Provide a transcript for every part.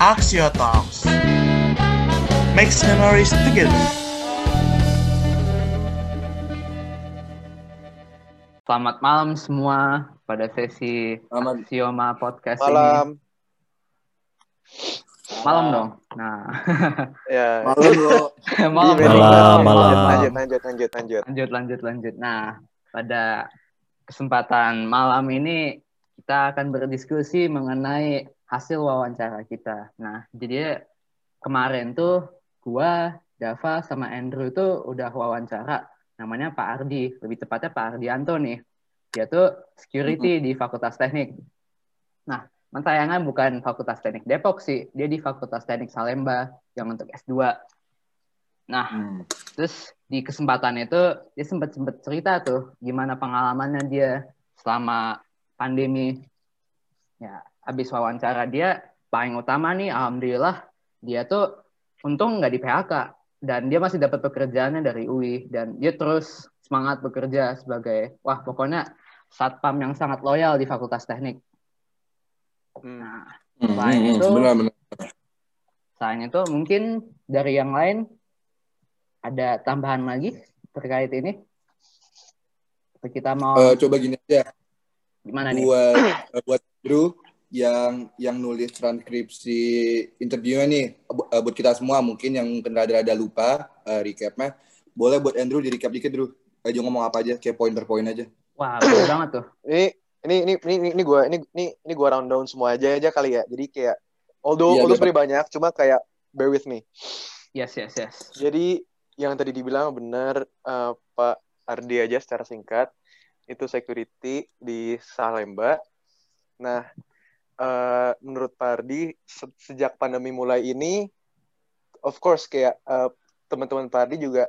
Axio Talks. Makes memories together. Selamat malam semua pada sesi Selamat Axioma Podcast Malam. ini. Malam dong. Nah, Ya. Malam malam, Iya, dong. Malam, Malam, malam. Lanjut, lanjut, lanjut, lanjut. Lanjut, lanjut, lanjut. Nah, pada kesempatan malam ini kita akan berdiskusi mengenai hasil wawancara kita. Nah, jadi kemarin tuh gua, Dava, sama Andrew itu udah wawancara. Namanya Pak Ardi, lebih tepatnya Pak Ardianto nih. Dia tuh security di Fakultas Teknik. Nah, mentayangan bukan Fakultas Teknik Depok sih, dia di Fakultas Teknik Salemba yang untuk S2. Nah, Hmm. Terus di kesempatan itu dia sempat sempat cerita tuh gimana pengalamannya dia selama pandemi. Ya, habis wawancara dia paling utama nih alhamdulillah dia tuh untung nggak di PHK dan dia masih dapat pekerjaannya dari UI dan dia terus semangat bekerja sebagai wah pokoknya satpam yang sangat loyal di Fakultas Teknik. Hmm. Nah, Hmm, Selain hmm, itu- benar benar. selain itu mungkin dari yang lain ada tambahan lagi terkait ini? Kita mau Eh, coba gini aja gimana nih? buat eh, buat Drew yang yang nulis transkripsi interviewnya nih eh, buat kita semua mungkin yang rada-rada lupa eh, recapnya boleh buat Andrew di recap dikit Drew aja ngomong apa aja kayak poin per poin aja Wah, betul banget tuh. Ini ini ini ini ini, ini gua ini ini ini gua rundown semua aja aja kali ya. Jadi kayak although Iya, although sebenarnya banyak, cuma kayak bear with me. Yes, yes, yes. Jadi yang tadi dibilang benar eh, Pak Ardi aja secara singkat itu security di Salemba. Nah, eh, menurut Pak Ardi se- sejak pandemi mulai ini, of course kayak eh, teman-teman Pak Ardi juga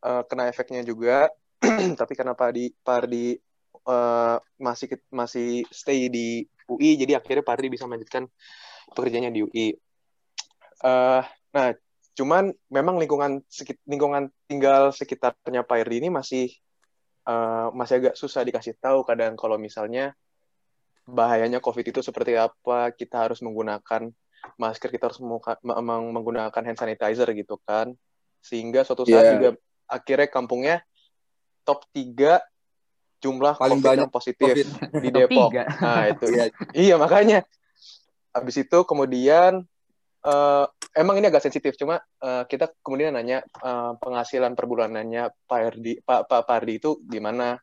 eh, kena efeknya juga. Tapi karena Pak Ardi, Pak Ardi eh, masih masih stay di UI, jadi akhirnya Pak Ardi bisa melanjutkan pekerjaannya di UI. Eh, nah, cuman memang lingkungan lingkungan tinggal sekitarnya Irdi ini masih eh, masih agak susah dikasih tahu kadang kalau misalnya bahayanya COVID itu seperti apa kita harus menggunakan masker kita harus menggunakan hand sanitizer gitu kan sehingga suatu saat Iya. juga akhirnya kampungnya top 3 jumlah Paling COVID banyak yang positif COVID. di Depok. Nah, itu Iya. Iya makanya. Habis itu kemudian eh, emang ini agak sensitif cuma eh, kita kemudian nanya eh, penghasilan per bulanannya Pak Ardi Pak Pak Pak Ardi itu gimana?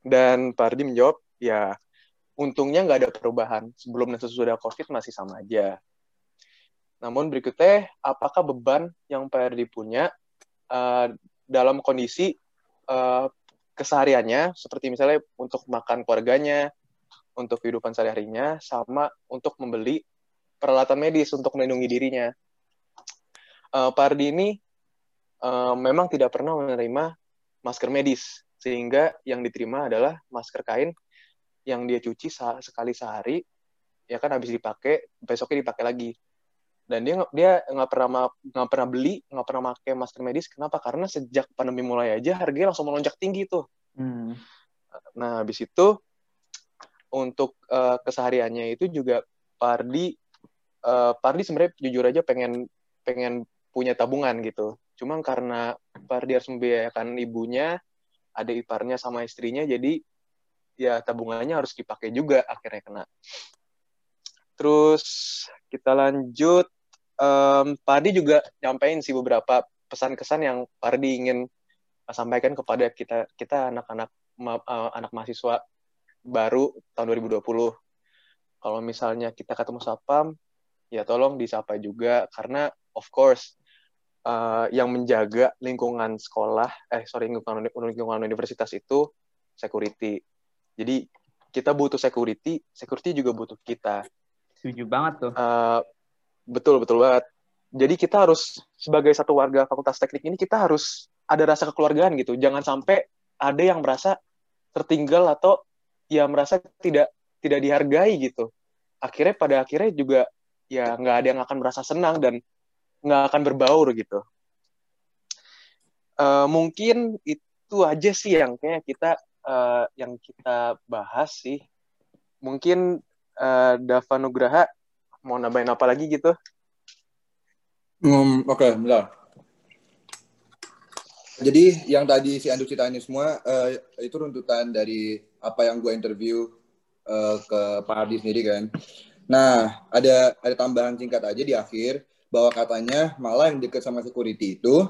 Dan Pak Ardi menjawab ya untungnya nggak ada perubahan sebelum dan sesudah COVID masih sama aja. Namun berikutnya apakah beban yang Ardi punya eh, dalam kondisi eh, kesehariannya seperti misalnya untuk makan keluarganya, untuk kehidupan sehari-harinya sama untuk membeli peralatan medis untuk melindungi dirinya. Ardi ini eh, memang tidak pernah menerima masker medis sehingga yang diterima adalah masker kain yang dia cuci se- sekali sehari ya kan habis dipakai besoknya dipakai lagi dan dia dia nggak pernah nggak pernah beli nggak pernah pakai masker medis kenapa karena sejak pandemi mulai aja harganya langsung melonjak tinggi tuh Hmm. Nah, habis itu untuk eh, kesehariannya itu juga Pardi eh, Pardi sebenarnya jujur aja pengen pengen punya tabungan gitu. Cuma karena Pardi harus membiayakan ibunya, ada iparnya sama istrinya jadi ya tabungannya harus dipakai juga akhirnya kena. Terus kita lanjut Em, Pardi juga nyampein sih beberapa pesan-kesan yang Pardi ingin sampaikan kepada kita kita anak-anak ma- eh, anak mahasiswa baru tahun 2020. Kalau misalnya kita ketemu sapam, ya tolong disapa juga karena of course eh, yang menjaga lingkungan sekolah, eh sorry lingkungan, lingkungan universitas itu security. Jadi kita butuh security, security juga butuh kita. Setuju banget tuh. Eh, betul betul banget. Jadi kita harus sebagai satu warga Fakultas Teknik ini kita harus ada rasa kekeluargaan gitu. Jangan sampai ada yang merasa tertinggal atau ya merasa tidak tidak dihargai gitu. Akhirnya pada akhirnya juga ya nggak ada yang akan merasa senang dan nggak akan berbaur gitu. Eh, mungkin itu aja sih yang kayak kita eh, yang kita bahas sih. Mungkin eh, Dava Nugraha mau nambahin apa lagi gitu? Hmm, Oke, bentar. Jadi yang tadi si Andrew ceritain semua eh, itu runtutan dari apa yang gue interview eh, ke Pak Hardi sendiri kan. Nah, ada ada tambahan singkat aja di akhir bahwa katanya malah yang deket sama security itu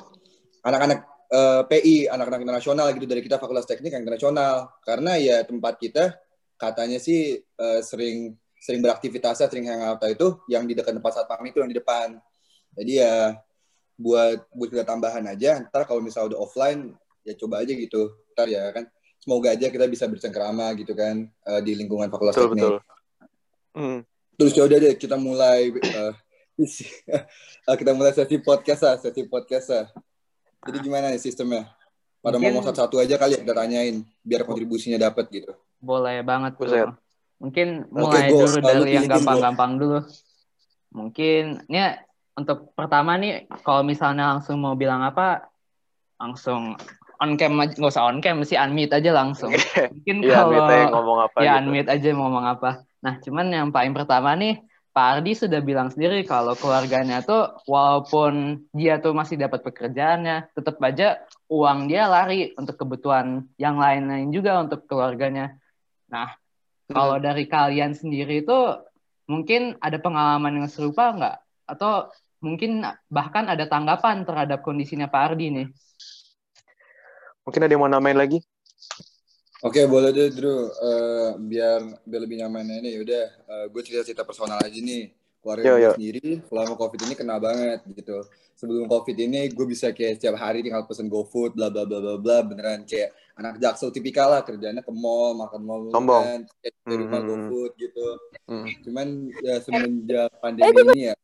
anak-anak eh, PI, anak-anak internasional gitu dari kita Fakultas Teknik yang internasional. Karena ya tempat kita katanya sih eh, sering sering beraktivitasnya, sering hangout itu yang di dekat tempat satpam itu yang di depan. Jadi ya buat buat kita tambahan aja. Ntar kalau misalnya udah offline ya coba aja gitu. Ntar ya kan semoga aja kita bisa bercengkerama gitu kan eh, di lingkungan Fakultas Betul Teknik. betul. Hmm. Terus ya udah deh kita mulai eh, kita mulai sesi podcast lah, sesi podcast lah. Jadi gimana nih sistemnya? Pada Mungkin- ngomong satu-satu aja kali ya kita tanyain biar kontribusinya dapat gitu. Boleh banget. Buset. Mungkin mulai Go. dulu lu dari yang gampang-gampang dulu. Mungkin ini untuk pertama nih kalau misalnya langsung mau bilang apa langsung on cam nggak usah on cam sih unmute aja langsung. Mungkin Iya, kalau ngomong apa ya gitu. unmute aja mau ngomong apa. Nah, cuman yang paling pertama nih Pak Ardi sudah bilang sendiri kalau keluarganya tuh walaupun dia tuh masih dapat pekerjaannya, tetap aja uang dia lari untuk kebutuhan yang lain-lain juga untuk keluarganya. Nah, kalau dari kalian sendiri itu mungkin ada pengalaman yang serupa nggak? Atau mungkin bahkan ada tanggapan terhadap kondisinya Pak Ardi nih? Mungkin ada yang mau namain lagi? Oke, boleh deh Drew. Eh, biar biar lebih nyaman ini yaudah eh, gue cerita-cerita personal aja nih. Keluarga Yo, gue yo. sendiri selama COVID ini kena banget gitu. Sebelum COVID ini gue bisa kayak setiap hari tinggal pesen GoFood bla bla bla bla bla beneran kayak anak jaksel tipikal lah kerjanya ke mall, makan mall Sombong. kan, kayak di rumah Hmm. GoFood gitu. Hmm. Cuman ya semenjak pandemi ini ya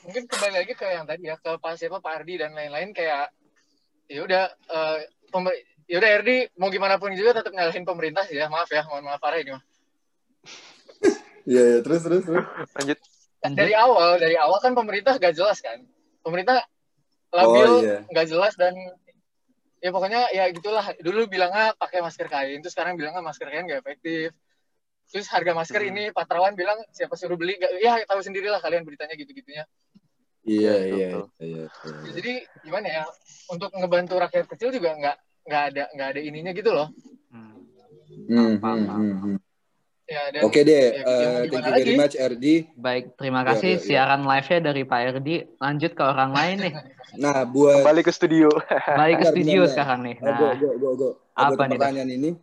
mungkin kembali lagi ke yang tadi ya ke Pak siapa Pak Ardi dan lain-lain kayak ya udah eh, ya udah Ardi mau gimana pun juga tetap nyalahin pemerintah sih ya maaf ya mohon maaf parah ini mah. Iya, iya, terus terus terus. Lanjut. Lanjut. dari awal dari awal kan pemerintah gak jelas kan pemerintah labil Oh, iya. nggak jelas dan ya pokoknya ya gitulah dulu bilangnya pakai masker kain terus sekarang bilangnya masker kain gak efektif terus harga masker Hmm. ini Pak Terawan bilang siapa suruh beli Nggak- ya tahu sendirilah kalian beritanya gitu-gitunya Iya, iya, iya, iya. Ya, jadi gimana ya untuk ngebantu rakyat kecil juga nggak nggak ada nggak ada ininya gitu loh Hmm. Hmm, hmm, hmm, hmm. ya dan Oke deh, ya, eh, mau thank you very lagi? much RD. Baik, terima kasih ya, ya. siaran live-nya dari Pak Erdi. Lanjut ke orang lain nih. Nah, buat Kembali ke studio. Balik ke studio benar. sekarang nih. Oh, go, Nah, go, go, go. Apa buat nih, pertanyaan ini, eh,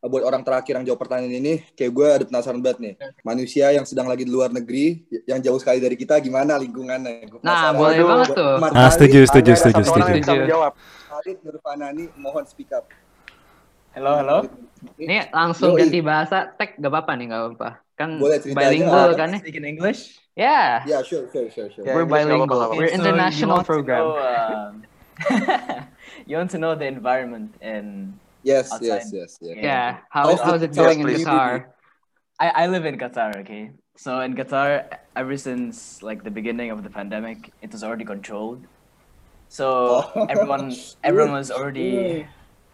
buat orang terakhir yang jawab pertanyaan ini, kayak gue ada penasaran banget nih. Manusia yang sedang lagi di luar negeri, yang jauh sekali dari kita, gimana lingkungannya? Gua nah boleh Aduh. banget tuh. Ahmad Ah, Khalid, setuju, setuju, setuju, setuju. menjawab. Khalid Nurfanani, mohon speak up. Halo, halo. Ini langsung Yoi. ganti bahasa, tag gak apa-apa nih, gak apa-apa. Kan Boleh bilingual aja. kan nih. Speak in English. Ya, Ya, sure, sure, sure, sure. Ya, we're English bilingual. nggak We're Okay, so you international program. know, um, you want to know the environment and Yes, Outside. yes, yes, yes. Okay. Yeah, how, How's how's it going in yes, please. Qatar? I, I live in Qatar, okay? So in Qatar, ever since like the beginning of the pandemic, it was already controlled. So Oh. everyone everyone was already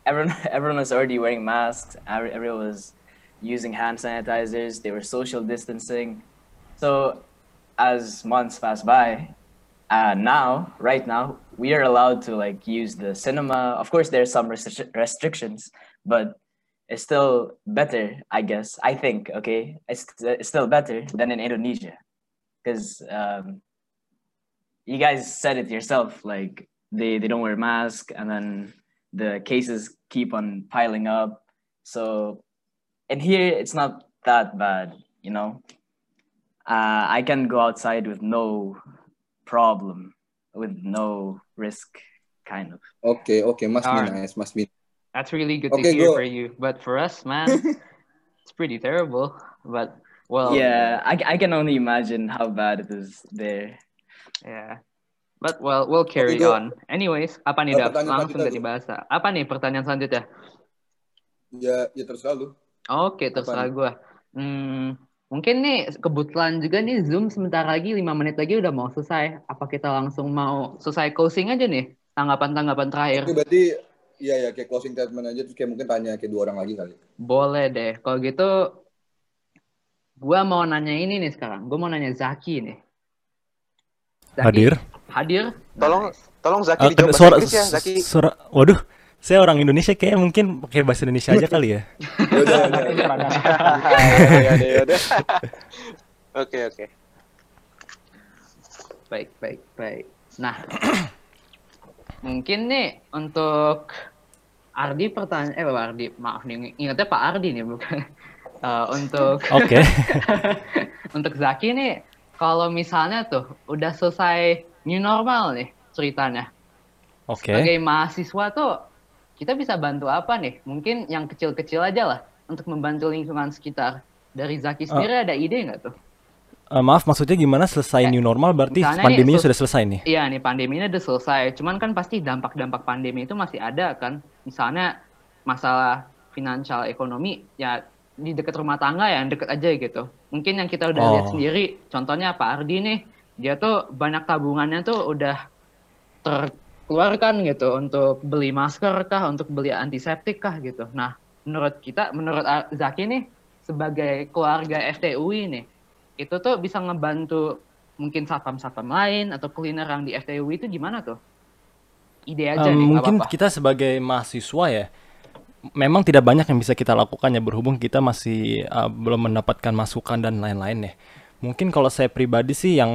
everyone everyone was already wearing masks. Everyone was using hand sanitizers. They were social distancing. So as months passed by, uh, now right now we are allowed to like use the cinema. Of course, there's some restri- restrictions, but it's still better, I guess. I think, okay, it's, it's still better than in Indonesia, because um, you guys said it yourself. Like they they don't wear masks, and then the cases keep on piling up. So, and here it's not that bad, you know. Uh, I can go outside with no problem, with no risk, kind of. Oke, oke, must be Alright. nice, must be. That's really good to Okay, hear go. for you. But for us, man, it's pretty terrible. But, well, yeah, I, I can only imagine how bad it is there. Yeah. But well, we'll carry go. on. Anyways, apa nih Oh, Dap? Langsung dari bahasa. Apa nih pertanyaan selanjutnya? Ya, ya terserah lu. Oke, terserah gue. Hmm, mungkin nih kebetulan juga nih Zoom sebentar lagi 5 menit lagi udah mau selesai. Apa kita langsung mau selesai closing aja nih? Tanggapan-tanggapan terakhir. Oke, berarti Iya ya kayak closing statement aja terus kayak mungkin tanya kayak dua orang lagi kali. Boleh deh. Kalau gitu gua mau nanya ini nih sekarang. Gua mau nanya Zaki nih. Zaki, Hadir. Hadir. Tolong Nice. tolong Zaki Eh, dijawab suara, ya, Zaki. suara, waduh, saya orang Indonesia kayak mungkin pakai bahasa Indonesia aja kali ya. Yaudah, yaudah. ya ya. Oke, oke. Baik, baik, baik. Nah, mungkin nih untuk Ardi pertanyaan, eh Pak Ardi, maaf nih, ingatnya Pak Ardi nih bukan. Eh, untuk Oke. untuk Zaki nih, kalau misalnya tuh udah selesai new normal nih ceritanya, Oke. sebagai mahasiswa tuh kita bisa bantu apa nih? Mungkin yang kecil-kecil aja lah untuk membantu lingkungan sekitar. Dari Zaki sendiri ada ide nggak tuh? Eh, maaf, maksudnya gimana selesai new normal berarti nih, pandeminya sudah selesai nih? Iya nih pandemi ini udah selesai. Cuman kan pasti dampak-dampak pandemi itu masih ada kan. Misalnya masalah finansial ekonomi ya di dekat rumah tangga ya, deket aja gitu. Mungkin yang kita udah lihat Oh. sendiri, contohnya Pak Ardi nih, dia tuh banyak tabungannya tuh udah terkeluarkan gitu untuk beli masker kah, untuk beli antiseptik kah gitu. Nah, menurut kita, menurut Zaki nih, sebagai keluarga FTUI nih, itu tuh bisa ngebantu mungkin satpam-satpam lain atau cleaner yang di FTUI itu gimana tuh? Ide aja Em, nih, mungkin apa-apa. kita sebagai mahasiswa ya, memang tidak banyak yang bisa kita lakukan ya berhubung kita masih uh, belum mendapatkan masukan dan lain-lain ya. Mungkin kalau saya pribadi sih yang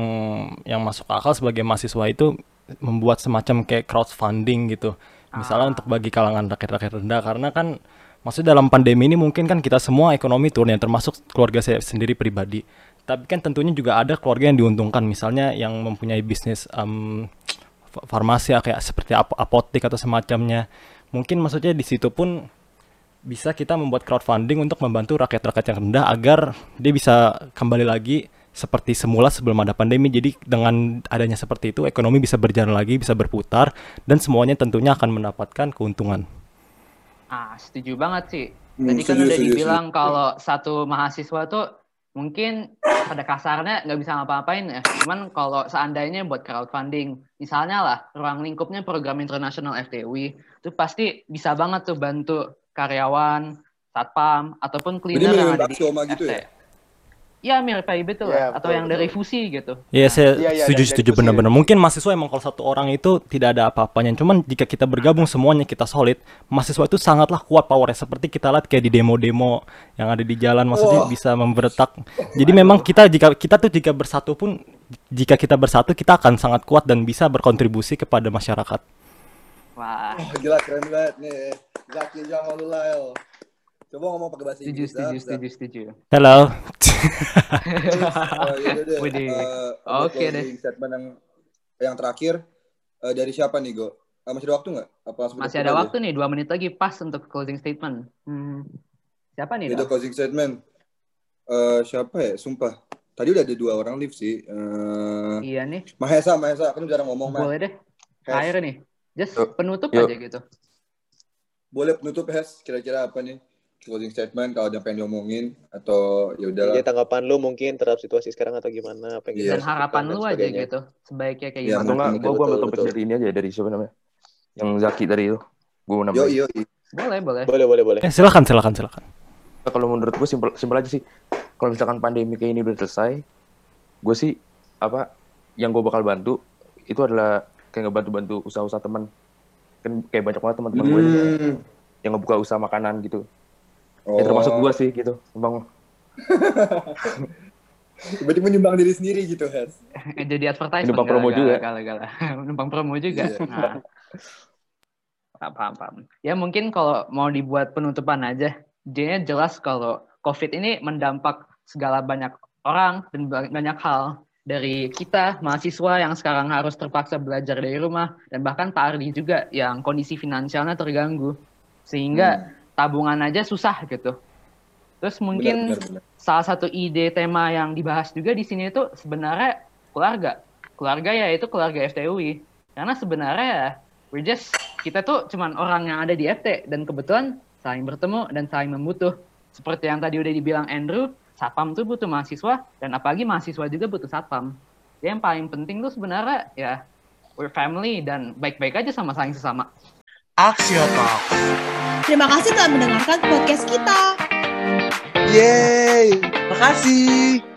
yang masuk akal sebagai mahasiswa itu membuat semacam kayak crowdfunding gitu. Misalnya untuk bagi kalangan rakyat-rakyat rendah karena kan maksudnya dalam pandemi ini mungkin kan kita semua ekonomi turun ya termasuk keluarga saya sendiri pribadi. Tapi kan tentunya juga ada keluarga yang diuntungkan misalnya yang mempunyai bisnis fa- farmasi ya, kayak seperti ap- apotek atau semacamnya. Mungkin maksudnya di situ pun bisa kita membuat crowdfunding untuk membantu rakyat-rakyat yang rendah agar dia bisa kembali lagi seperti semula sebelum ada pandemi. Jadi dengan adanya seperti itu ekonomi bisa berjalan lagi, bisa berputar dan semuanya tentunya akan mendapatkan keuntungan. Ah, setuju banget sih. Hmm, Tadi kan udah setuju, dibilang kalau satu mahasiswa tuh mungkin pada kasarnya nggak bisa ngapa-ngapain ya. Cuman kalau seandainya buat crowdfunding, misalnya lah ruang lingkupnya program internasional FTW, itu pasti bisa banget tuh bantu karyawan, satpam, ataupun Jadi cleaner yang ada di gitu FT. ya? Iya mirip PIB tuh Iya, lah. atau betul, yang betul. dari fusi gitu. Ya saya Iya, iya, setuju setuju benar-benar. Mungkin mahasiswa emang kalau satu orang itu tidak ada apa-apanya. Cuman jika kita bergabung semuanya kita solid, mahasiswa itu sangatlah kuat powernya. Seperti kita lihat kayak di demo-demo yang ada di jalan, maksudnya Wah. bisa memberetak. Jadi memang kita jika kita tuh jika bersatu pun jika kita bersatu kita akan sangat kuat dan bisa berkontribusi kepada masyarakat. Wah, Oh, gila keren banget nih. Zaki Jamalulail. Coba ngomong pakai bahasa setuju, Inggris. setuju, setuju, setuju. Hello. Oh. Eh, Oke untuk deh. Statement yang yang terakhir eh, dari siapa nih, Go? Eh, masih ada waktu nggak? Apa Masih ada aja? waktu nih, dua menit lagi pas untuk closing statement. Hmm. Siapa nih? Itu Dok? closing statement. Eh, siapa ya? Sumpah. Tadi udah ada dua orang live sih. Eh, Iya nih, Mahesa, Mahesa. Kan jarang ngomong, Mah. boleh deh. Terakhir nih. Just Yuk. penutup Yuk. aja gitu. Boleh penutup, Hes. Kira-kira apa nih? Closing statement kalau ada pengen diomongin atau ya udahlah. Jadi tanggapan lu mungkin terhadap situasi sekarang atau gimana? Apa yang Iya. Dan harapan lu aja gitu. Sebaiknya kayak Iya, gimana. Atau enggak, gue gue betul. dari ini aja dari siapa namanya? Yang Zaki tadi itu. Gue Yo, nambahin. yo, Boleh, boleh. Boleh, boleh, boleh. Eh, silakan silakan silakan. Kalau menurut gue simpel simpel aja sih. Kalau misalkan pandemi kayak ini udah selesai, gue sih apa yang gue bakal bantu itu adalah kayak ngebantu-bantu usaha-usaha teman. Kan kayak banyak banget teman-teman gue nih Hmm. yang ngebuka usaha makanan gitu. Oh. Ya termasuk gue sih gitu. Bang, Berarti menyumbang diri sendiri gitu, Hes. Jadi advertisement. Numpang promo juga. Gala, gala. Numpang promo juga. Iya. Nah. Paham, paham. Ya mungkin kalau mau dibuat penutupan aja, jadinya jelas kalau COVID ini mendampak segala banyak orang dan ba- banyak hal dari kita mahasiswa yang sekarang harus terpaksa belajar dari rumah dan bahkan Pak Ardi juga yang kondisi finansialnya terganggu sehingga tabungan aja susah gitu. Terus mungkin Benar, benar, benar. salah satu ide tema yang dibahas juga di sini itu sebenarnya keluarga. Keluarga ya itu keluarga FTUI. Karena sebenarnya ya, we're just kita tuh cuman orang yang ada di FT dan kebetulan saling bertemu dan saling membutuh. Seperti yang tadi udah dibilang Andrew, satpam tuh butuh mahasiswa dan apalagi mahasiswa juga butuh satpam. Jadi yang paling penting tuh sebenarnya ya we're family dan baik-baik aja sama saling sesama. Axio Talks. Terima kasih telah mendengarkan podcast kita. Yeay. Makasih.